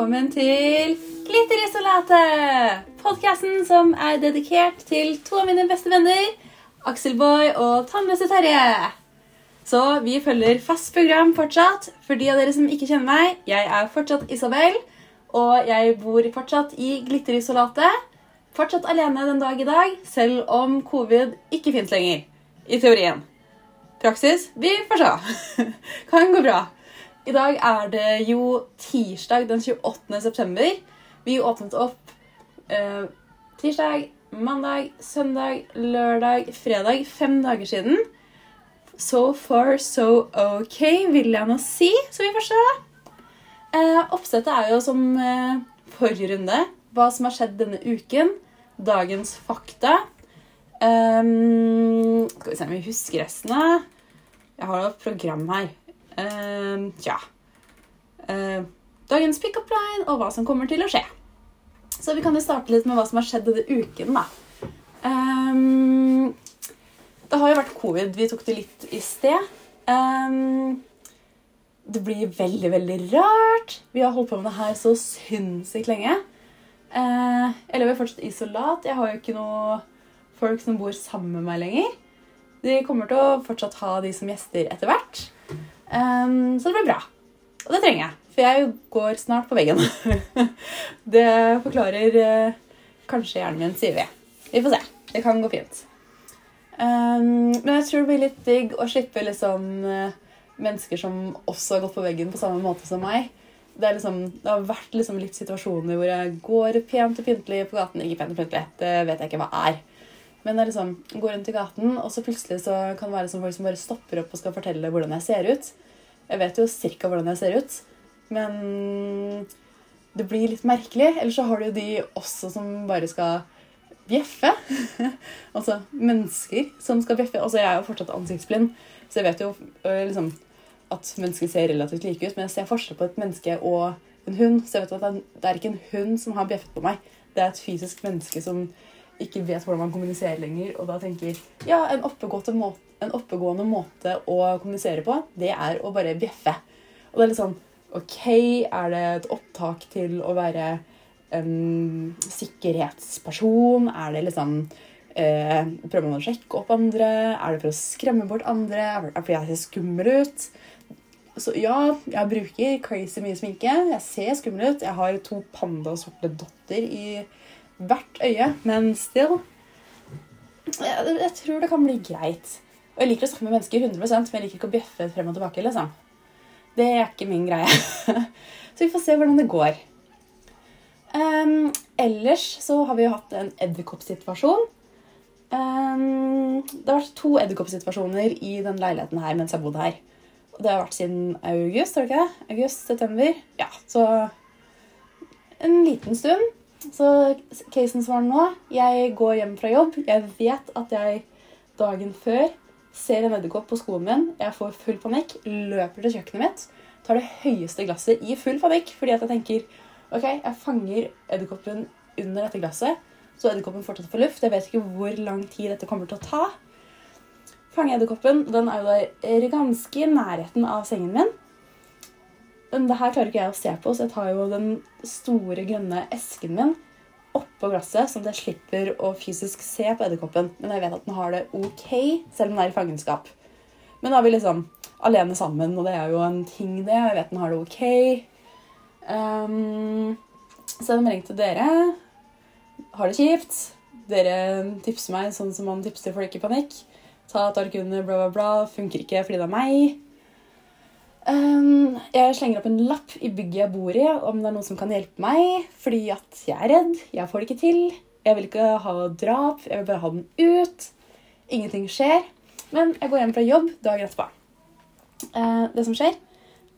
velkommen til Glitterisolatet! Podkasten som er dedikert til to av mine beste venner, Akselboy og Tannløse Terje. Så vi følger fast program fortsatt. For de av dere som ikke kjenner meg, jeg er fortsatt Isabel. Og jeg bor fortsatt i Glitterisolatet. Fortsatt alene den dag i dag, selv om covid ikke fins lenger. I teorien. Praksis? Vi får se. kan gå bra. I dag er det jo tirsdag den 28. september. Vi åpnet opp eh, tirsdag, mandag, søndag, lørdag, fredag. Fem dager siden. So far, so ok, vil jeg nå si. Skal vi får se. Eh, oppsettet er jo som eh, forrige runde. Hva som har skjedd denne uken. Dagens fakta. Um, skal vi se om vi husker resten. Jeg har et program her. Uh, tja. Uh, dagens pickup line og hva som kommer til å skje. Så vi kan jo starte litt med hva som har skjedd denne uken, da. Um, det har jo vært covid. Vi tok det litt i sted. Um, det blir veldig, veldig rart. Vi har holdt på med det her så sinnssykt lenge. Uh, jeg lever fortsatt isolat. Jeg har jo ikke noe folk som bor sammen med meg lenger. De kommer til å fortsatt ha de som gjester etter hvert. Um, så det blir bra. Og det trenger jeg, for jeg går snart på veggen. det forklarer uh, kanskje hjernen min, sier vi. Vi får se. Det kan gå fint. Um, men jeg tror det blir litt digg å slippe liksom uh, mennesker som også har gått på veggen på samme måte som meg. Det, liksom, det har vært liksom litt situasjoner hvor jeg går pent og pyntelig på gaten. Ikke pent og pyntelig, det vet jeg ikke hva er. Men jeg liksom går rundt i gaten, og så plutselig så kan det være som folk som bare stopper opp og skal fortelle hvordan jeg ser ut. Jeg vet jo cirka hvordan jeg ser ut, men det blir litt merkelig. Eller så har du jo de også som bare skal bjeffe. altså mennesker som skal bjeffe. Altså Jeg er jo fortsatt ansiktsblind, så jeg vet jo øh, liksom at mennesker ser relativt like ut. Men jeg ser forskjell på et menneske og en hund, så jeg vet at det er ikke en hund som har bjeffet på meg. Det er et fysisk menneske som ikke vet hvordan man kommuniserer lenger, og da tenker ja, en oppegående, måte, en oppegående måte å kommunisere på, det er å bare bjeffe. Og det er litt sånn OK, er det et opptak til å være en sikkerhetsperson? Er det liksom eh, Prøver man å sjekke opp andre? Er det for å skremme bort andre? Er det fordi jeg ser skummel ut? Så ja, jeg bruker crazy mye sminke. Jeg ser skummel ut. Jeg har to panda sorte dotter i hvert øye, men still jeg, jeg, tror det kan bli greit. Og jeg liker å snakke med mennesker 100% men jeg liker ikke å bjeffe frem og tilbake. liksom. Det er ikke min greie. så vi får se hvordan det går. Um, ellers så har vi jo hatt en edderkoppsituasjon. Um, det har vært to edderkoppsituasjoner i den leiligheten her mens jeg bodde her. Og det har vært siden august, har det ikke det? August-september. Ja, så en liten stund. Så casen som var nå Jeg går hjem fra jobb. Jeg vet at jeg dagen før ser en edderkopp på skoen min. Jeg får full panikk, løper til kjøkkenet mitt, tar det høyeste glasset i full panikk fordi at jeg tenker ok, jeg fanger edderkoppen under dette glasset, så edderkoppen fortsatt får luft. Jeg vet ikke hvor lang tid dette kommer til å ta. Fanger edderkoppen. Den er jo der ganske i nærheten av sengen min. Men det her klarer ikke jeg å se på, så jeg tar jo den store, grønne esken min oppå glasset, sånn at jeg slipper å fysisk se på edderkoppen. Men jeg vet at den har det ok, selv om den er i fangenskap. Men da er vi liksom alene sammen, og det er jo en ting, det. Jeg vet den har det ok. Um, så jeg melding til dere. Har det kjipt. Dere tipser meg sånn som man tipser folk i panikk. Ta Tarkuner, bla, bla, bla. Funker ikke fordi det er meg. Um, jeg slenger opp en lapp i bygget jeg bor i, om det er noen som kan hjelpe meg. Fordi at jeg er redd. Jeg får det ikke til. Jeg vil ikke ha drap. Jeg vil bare ha den ut. Ingenting skjer. Men jeg går hjem fra jobb dagen etterpå. Uh, det som skjer,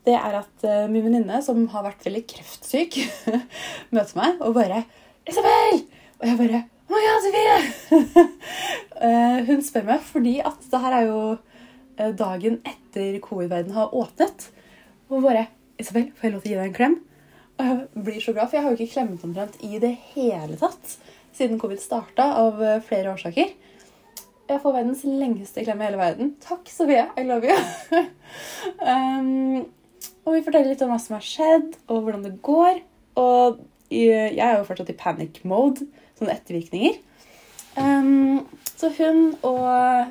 det er at uh, min venninne, som har vært veldig kreftsyk, møter meg og bare 'Isabel!' Og jeg bare 'Å oh, ja, Sofie!' uh, hun spør meg fordi at det her er jo Eh, dagen etter covid-verdenen har åpnet. Og bare 'Isabel, får jeg lov til å gi deg en klem?' Og jeg blir så glad, for jeg har jo ikke klemmet omtrent i det hele tatt siden covid starta, av eh, flere årsaker. Jeg får verdens lengste klem i hele verden. Takk, Sofie. I love you. um, og vi forteller litt om hva som har skjedd, og hvordan det går. Og jeg er jo fortsatt i panic mode, sånne ettervirkninger. Um, så hun og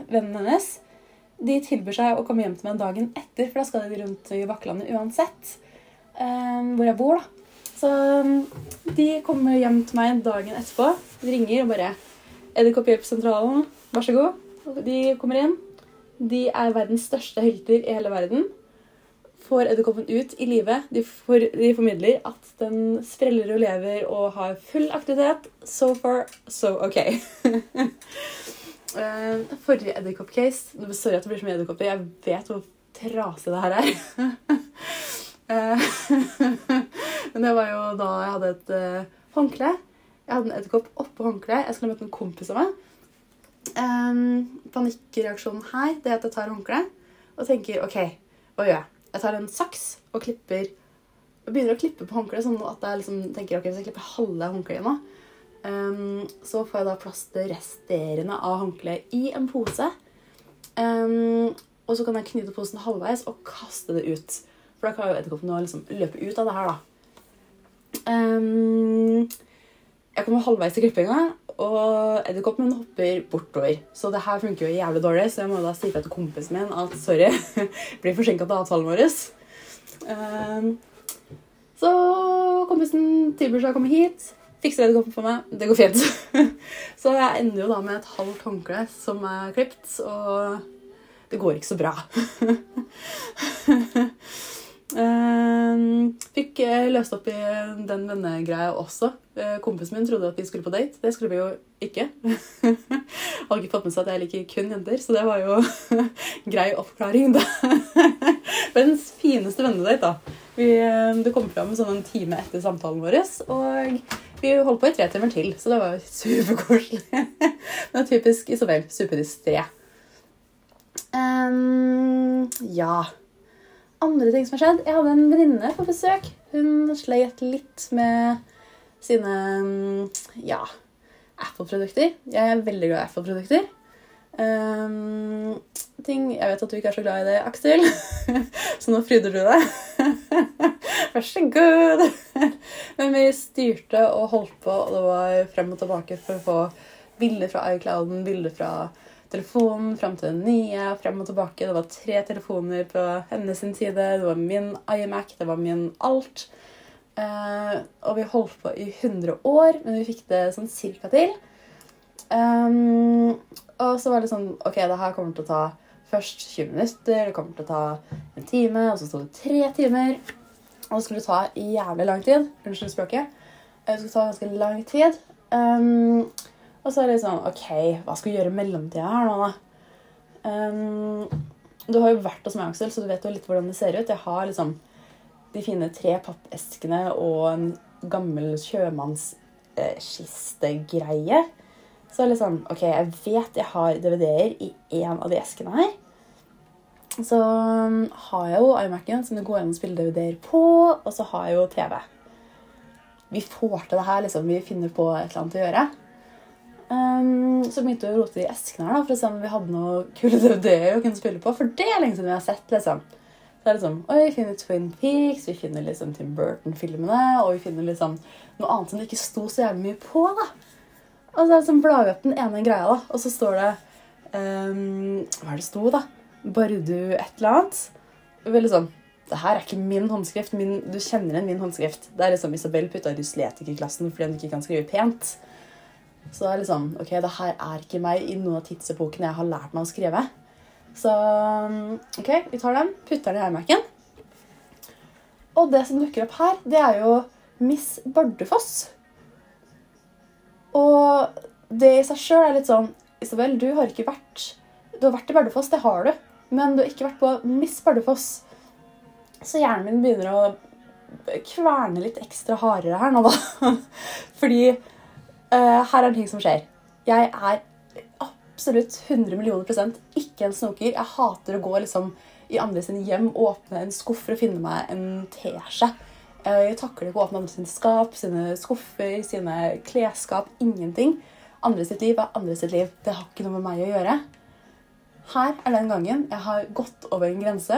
vennen hennes de tilbyr seg å komme hjem til meg dagen etter, for da skal de rundt i Bakklandet uansett um, hvor jeg bor. da. Så um, de kommer hjem til meg dagen etterpå. De ringer og bare 'Edderkopphjelpsentralen, vær så god'. De kommer inn. De er verdens største helter i hele verden. Får edderkoppen ut i live. De, for, de formidler at den spreller og lever og har full aktivitet. So far, so ok. Uh, forrige edderkoppcase Sorry at det blir så mye edderkopper. Jeg vet hvor trasig det her er. uh, men det var jo da jeg hadde et uh, håndkle. Jeg hadde en edderkopp oppå håndkleet. Jeg skulle møte en kompis av meg. Um, panikkreaksjonen her det er at jeg tar håndkleet og tenker OK, hva gjør jeg? Jeg tar en saks og klipper og begynner å klippe på håndkleet sånn at jeg liksom tenker ok, hvis jeg klipper halve håndkleet nå, Um, så får jeg da plass til resterende av håndkleet i en pose. Um, og så kan jeg knyte posen halvveis og kaste det ut. For da kan jo edderkoppen liksom løpe ut av det her, da. Um, jeg kommer halvveis til klippinga, og edderkoppen hopper bortover. Så det her funker jo jævlig dårlig, så jeg må da si til kompisen min at sorry, blir forsinka til avtalen vår. Um, så kompisen tilbyr seg å komme hit fikser edderkoppen for meg. Det går fint. så jeg ender jo da med et halvt håndkle som er klipt, og det går ikke så bra. Ehm, fikk eh, løst opp i den vennegreia også. Eh, kompisen min trodde at vi skulle på date. Det skulle vi jo ikke. Hadde ikke fått med seg at jeg liker kun jenter, så det var jo grei oppklaring. da. Verdens fineste vennedate, da. Vi, eh, det kom fram sånn en time etter samtalen vår, og vi holdt på i tre timer til, så det var superkoselig. Men typisk Isabel. Superdistré. Um, ja Andre ting som har skjedd. Jeg hadde en venninne på besøk. Hun sleit litt med sine ja, Apple-produkter. Jeg er veldig glad i Apple-produkter. Um, ting Jeg vet at du ikke er så glad i det, Aksel, så nå fryder du deg. Vær så god. Men vi styrte og holdt på, og det var frem og tilbake for å få bilder fra iClouden, bilder fra telefonen, frem til den nye, frem og tilbake. Det var tre telefoner på hennes side. Det var min iMac, det var min alt. Uh, og vi holdt på i 100 år, men vi fikk det sånn cirka til. Um, og så var det sånn OK, det her kommer til å ta først 20 minutter, det kommer til å ta en time, og så sto det tre timer. Og det skulle ta jævlig lang tid. Unnskyld språket. Det skulle ta ganske lang tid. Um, og så er det sånn OK, hva skal vi gjøre i mellomtida her nå, da? Um, du har jo vært hos meg, Aksel, så du vet jo litt hvordan det ser ut. Jeg har liksom de fine tre pappeskene og en gammel sjømannskistegreie. Eh, så litt sånn ok, jeg vet jeg har DVD-er i én av de eskene her. Så um, har jeg jo iMac-en som det går an å spille DVD-er på, og så har jeg jo TV. Vi får til det her, liksom. Vi finner på et eller annet å gjøre. Um, så begynte vi å rote i eskene her da, for å se om vi hadde noe kule DVD-er å kunne spille på. For det er lenge siden vi har sett. liksom. Så det er liksom, Oi, vi finner Twin Peaks, vi finner liksom Tim Burton-filmene, og vi finner liksom noe annet som det ikke sto så jævlig mye på. da. Og så liksom blar vi opp den ene greia, da, og så står det um, Hva er det sto, da? Bardu et eller annet. Veldig sånn Det her er ikke min håndskrift. Min, du kjenner igjen min håndskrift. Det er liksom Isabel putta dysletikerklassen fordi hun ikke kan skrive pent. Så det er liksom Ok, det her er ikke meg i noen av tidsepokene jeg har lært meg å skrive. Så ok, vi tar den, putter den i iMac-en. Og det som dukker opp her, det er jo Miss Bardufoss. Og det i seg sjøl er litt sånn Isabel, du har ikke vært Du har vært i Bardufoss, det har du, men du har ikke vært på Miss Bardufoss. Så hjernen min begynner å kverne litt ekstra hardere her nå, da. Fordi uh, her er det ting som skjer. Jeg er absolutt 100 millioner prosent ikke en snoker. Jeg hater å gå liksom i andre sine hjem, åpne en skuff for å finne meg en teskje. Eh, jeg takler ikke å åpne andre sine skap, sine skuffer, sine klesskap. Ingenting. Andre sitt liv er andre sitt liv. Det har ikke noe med meg å gjøre. Her er den gangen jeg har gått over en grense.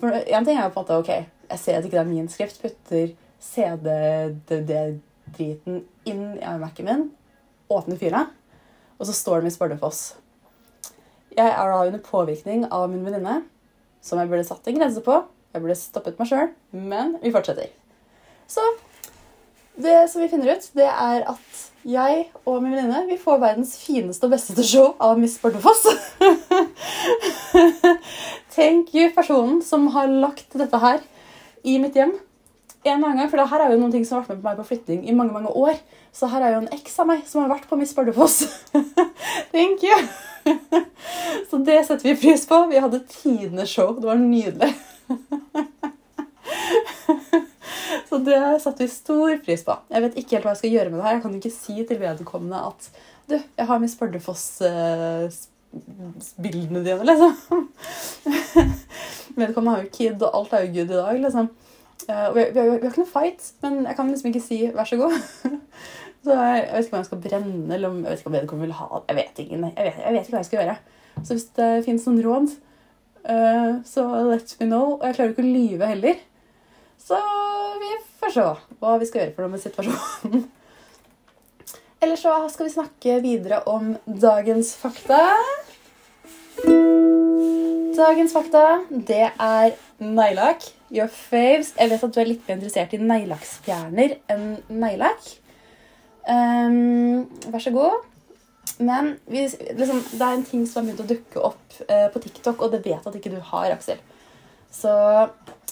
For En ting er jo på måte, ok, jeg ser at ikke det er min skrift, putter CD-driten inn i Mac-en min, åpner fyra, og så står det Miss Bardufoss. Jeg er da under påvirkning av min venninne, som jeg burde satt en grense på. Jeg burde stoppet meg sjøl, men vi fortsetter. Så det som vi finner ut, det er at jeg og min venninne vi får verdens fineste og beste show av Miss Bardufoss. Tenk personen som har lagt dette her i mitt hjem en annen gang. For det her er jo noen ting som har vært med på meg på flytting i mange mange år. Så her er jo en eks av meg som har vært på Miss Bardufoss. Thank you! Så det setter vi pris på. Vi hadde tidenes show. Det var nydelig. Så det satte vi stor pris på. Jeg vet ikke helt hva jeg skal gjøre med det her. Jeg kan ikke si til vedkommende at du, jeg har Miss Bardufoss-bildene dine, liksom. Vedkommende har jo kid, og alt er jo good i dag, liksom. Og vi, vi, vi, har ikke noe fight, men jeg kan liksom ikke si 'vær så god'. så jeg, jeg, vet ikke om jeg skal brenne, eller om jeg vet ikke om vedkommende vil ha det. Jeg vet ikke, jeg vet, jeg vet ikke hva jeg skal gjøre. Så hvis det finnes noen råd, uh, så let me know. Og jeg klarer ikke å lyve heller. Så vi får se hva vi skal gjøre for noe med situasjonen. Eller så skal vi snakke videre om dagens fakta. Dagens fakta, det er neglelakk. Your faves. Jeg vet at du er litt mer interessert i neglelakksfjerner enn neglelakk. Um, vær så god. Men vi, liksom, det er en ting som har begynt å dukke opp uh, på TikTok, og det vet at ikke du har, Aksel. Så,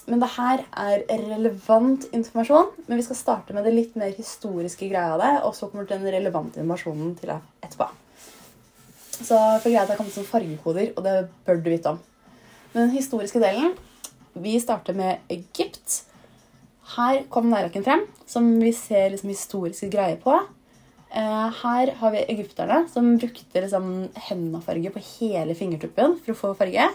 men det her er relevant informasjon. Men vi skal starte med det litt mer historiske greia av det, og så kommer den relevante informasjonen til deg etterpå. Så for greia det har kommet som fargekoder, og det bør du vite om. Men den historiske delen Vi starter med Egypt. Her kom neglelakken frem, som vi ser liksom historiske greier på. Eh, her har vi egypterne som brukte liksom hendafarge på hele fingertuppen for å få farge.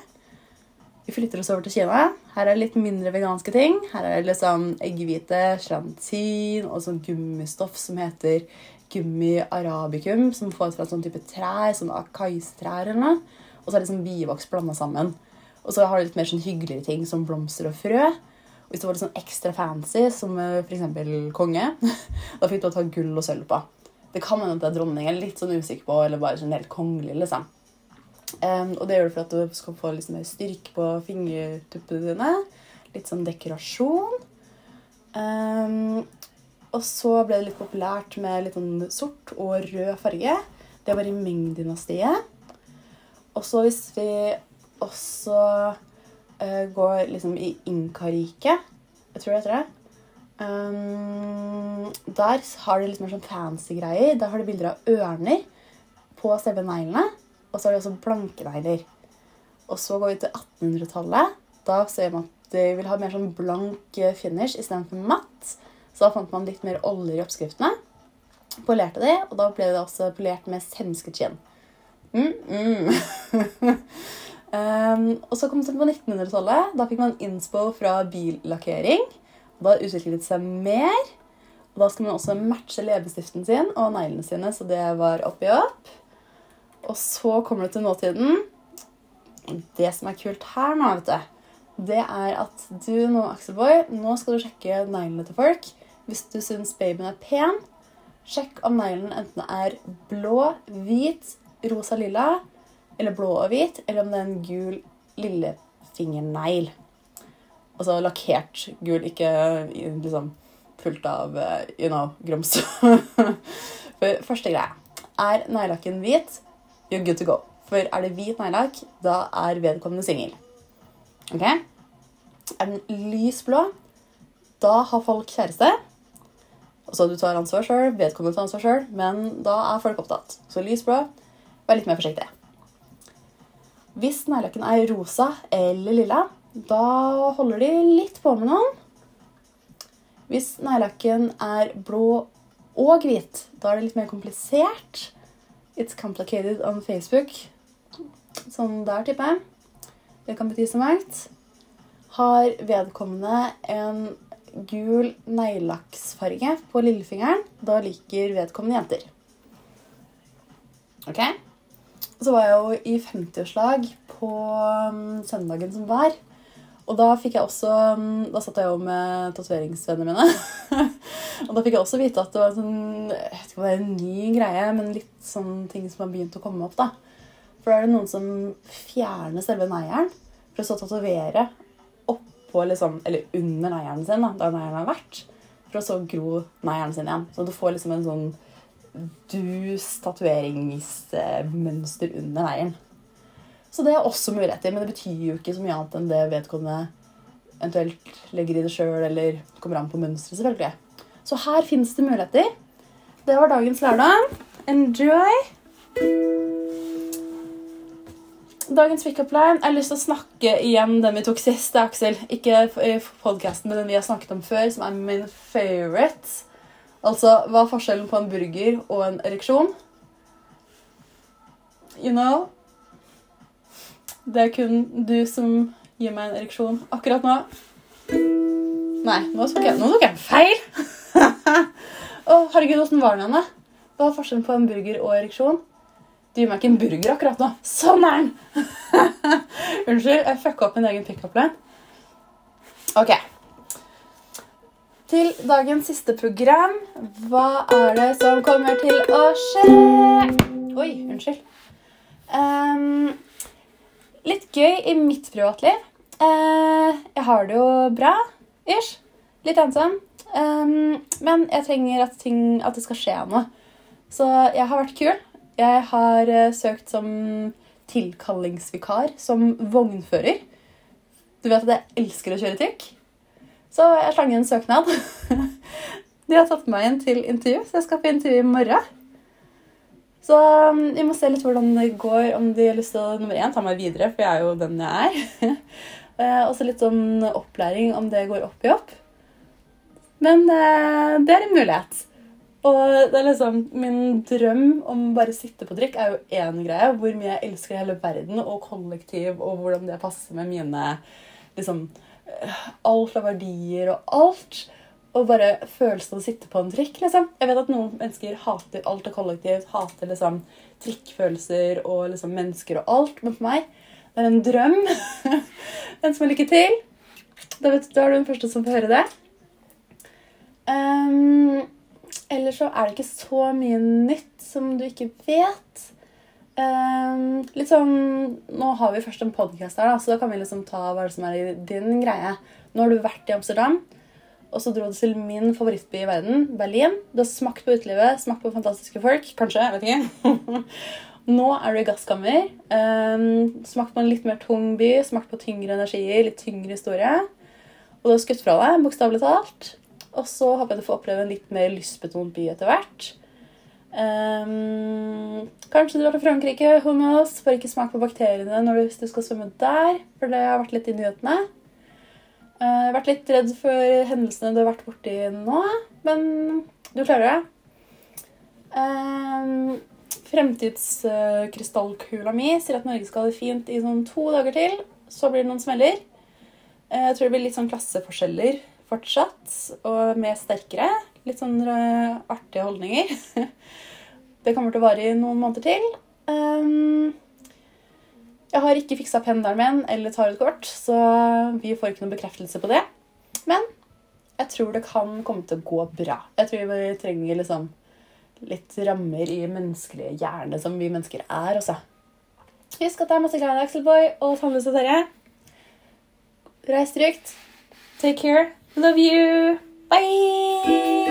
Vi flytter oss over til Kina. Her er det litt mindre veganske ting. Her er det liksom eggehvite, gelantin og sånn gummistoff som heter gummi arabicum, som får fra sånn type trær, sånn akaistrær eller noe. Og så er det liksom bivoks blanda sammen. Og så har du litt mer sånn hyggeligere ting som blomster og frø. Og hvis det var litt sånn ekstra fancy, som f.eks. konge, da fikk du å ta gull og sølv på. Det kan hende at det er dronning, eller litt sånn usikker på, eller bare generelt kongelig, liksom. Um, og det gjør du for at du skal få litt mer styrke på fingertuppene dine. Litt sånn dekorasjon. Um, og så ble det litt populært med litt sånn sort og rød farge. Det var i Ming-dynastiet. Og så hvis vi også uh, går liksom i Inka-riket Jeg tror det heter det. Um, der har de litt mer sånn fancy greier. Der har de bilder av ørner på selve neglene. Og så har de også blanke negler. Og så går vi til 1800-tallet. Da ser man at de vil ha mer sånn blank finish istedenfor matt. Så da fant man litt mer oljer i oppskriftene. Polerte de, og da ble det også polert med semskeskinn. Mm, mm. um, og så kom det på 1900-tallet. Da fikk man innspo fra billakkering. Da utviklet det seg mer. Og da skal man også matche leppestiften sin og neglene sine, så det var oppi opp. Og så kommer det til nåtiden. Det som er kult her nå, vet du, det er at du nå, Axelboy, nå skal du sjekke neglene til folk. Hvis du syns babyen er pen, sjekk om neglen enten er blå, hvit, rosa, lilla, eller blå og hvit, eller om det er en gul lillefingernegl. Altså lakkert gul, ikke liksom fullt av you know, grums. Første greie er neglelakken hvit, you're good to go. For er det hvit neglelakk, da er vedkommende singel. Ok? Er den lys blå, da har folk kjæreste. Og så du tar ansvar sjøl, vedkommende tar ansvar sjøl, men da er folk opptatt. Så lys blå, vær litt mer forsiktig. Hvis neglelakken er rosa eller lilla, da holder de litt på med noen. Hvis neglelakken er blå og hvit, da er det litt mer komplisert. It's complicated on Facebook. Sånn der, tipper jeg. Det kan bety så mangt. Har vedkommende en gul neglelakksfarge på lillefingeren, da liker vedkommende jenter. Ok? Så var jeg jo i 50-årslag på um, søndagen som var. Og da fikk jeg også mm, Da satt jeg jo med tatoveringsvennene mine. og da fikk jeg også vite at det var sånn, jeg vet ikke om det er en ny greie, men litt sånn ting som har begynt å komme opp. da. For da er det noen som fjerner selve neieren for å så tatovere oppå liksom, eller under neieren sin, da, der neieren har vært, for å så gro neieren sin igjen. Så du får liksom en sånn dus tatoveringsmønster under neieren. Så det er også muligheter, men det betyr jo ikke så mye annet enn det vedkommende eventuelt legger i det sjøl, eller kommer an på mønsteret, selvfølgelig. Så her fins det muligheter. Det var dagens lærdom. Enjoy! Dagens pick-up-line. Jeg har lyst til å snakke igjen den vi tok sist, Aksel. Ikke podkasten, men den vi har snakket om før, som er min favorite. Altså, hva er forskjellen på en burger og en ereksjon? You know? Det er kun du som gir meg en ereksjon akkurat nå. Nei, nå tok jeg, nå tok jeg feil! Oh, herregud, åssen var den igjen? Hva er forskjellen på en burger og ereksjon? Du gir meg ikke en burger akkurat nå. Sånn er den! Unnskyld, jeg fucka opp min egen pickup-line. Ok. Til dagens siste program. Hva er det som kommer til å skje? Oi, unnskyld. Um, litt gøy i mitt privatliv. Uh, jeg har det jo bra, ish. Litt ensom. Um, men jeg trenger at, ting, at, det skal skje noe. Så jeg har vært kul. Jeg har uh, søkt som tilkallingsvikar som vognfører. Du vet at jeg elsker å kjøre trikk. Så jeg slang en søknad. De har tatt meg inn til intervju, så jeg skal på intervju i morgen. Så um, vi må se litt hvordan det går, om de har lyst til å nummer én, ta meg videre, for jeg er jo den jeg er. uh, også litt sånn opplæring, om det går opp i opp. Men eh, det er en mulighet. Og det er liksom, min drøm om bare å sitte på drikk er jo én greie. Hvor mye jeg elsker hele verden og kollektiv, og hvordan det passer med mine liksom, uh, Alt av verdier og alt. Og bare følelsen av å sitte på en trikk. liksom. Jeg vet at noen mennesker hater alt og kollektivt, hater liksom trikkfølelser og liksom mennesker og alt. Men for meg det er en drøm. en som har lykke til. Da, vet, da er du den første som får høre det. Um, ellers så er det ikke så mye nytt som du ikke vet. Um, litt sånn, Nå har vi først en podkast her, da, så da kan vi liksom ta hva som er din greie. Nå har du vært i Amsterdam. Og så dro du til min favorittby i verden, Berlin. Du har smakt på utelivet, smakt på fantastiske folk. Kanskje. jeg vet ikke. Nå er du i gasskammer. Um, smakt på en litt mer tung by, smakt på tyngre energier, litt tyngre historie. Og du har skutt fra deg, bokstavelig talt. Og så håper jeg du får oppleve en litt mer lystbetont by etter hvert. Um, kanskje du drar til Frankrike, who? Får ikke smak på bakteriene når du, du skal svømme der, for det har vært litt i nyhetene. Har vært litt redd for hendelsene du har vært borti nå, men du klarer det. Um, Fremtidskrystallkula mi sier at Norge skal ha det fint i sånn to dager til. Så blir det noen smeller. Eh, jeg tror det blir litt sånn klasseforskjeller fortsatt, og mer sterkere. Litt sånn artige holdninger. Det kommer til å vare i noen måneder til. Um, jeg har ikke fiksa pendelen min eller tarotkort, så vi får ikke noen bekreftelse på det. Men jeg tror det kan komme til å gå bra. Jeg tror vi trenger liksom litt rammer i menneskelig hjerne, som vi mennesker er. Også. Husk at det er masse glad i Axelboy og Tannløse Terje. Reis trygt. Take care. Love you. Bye!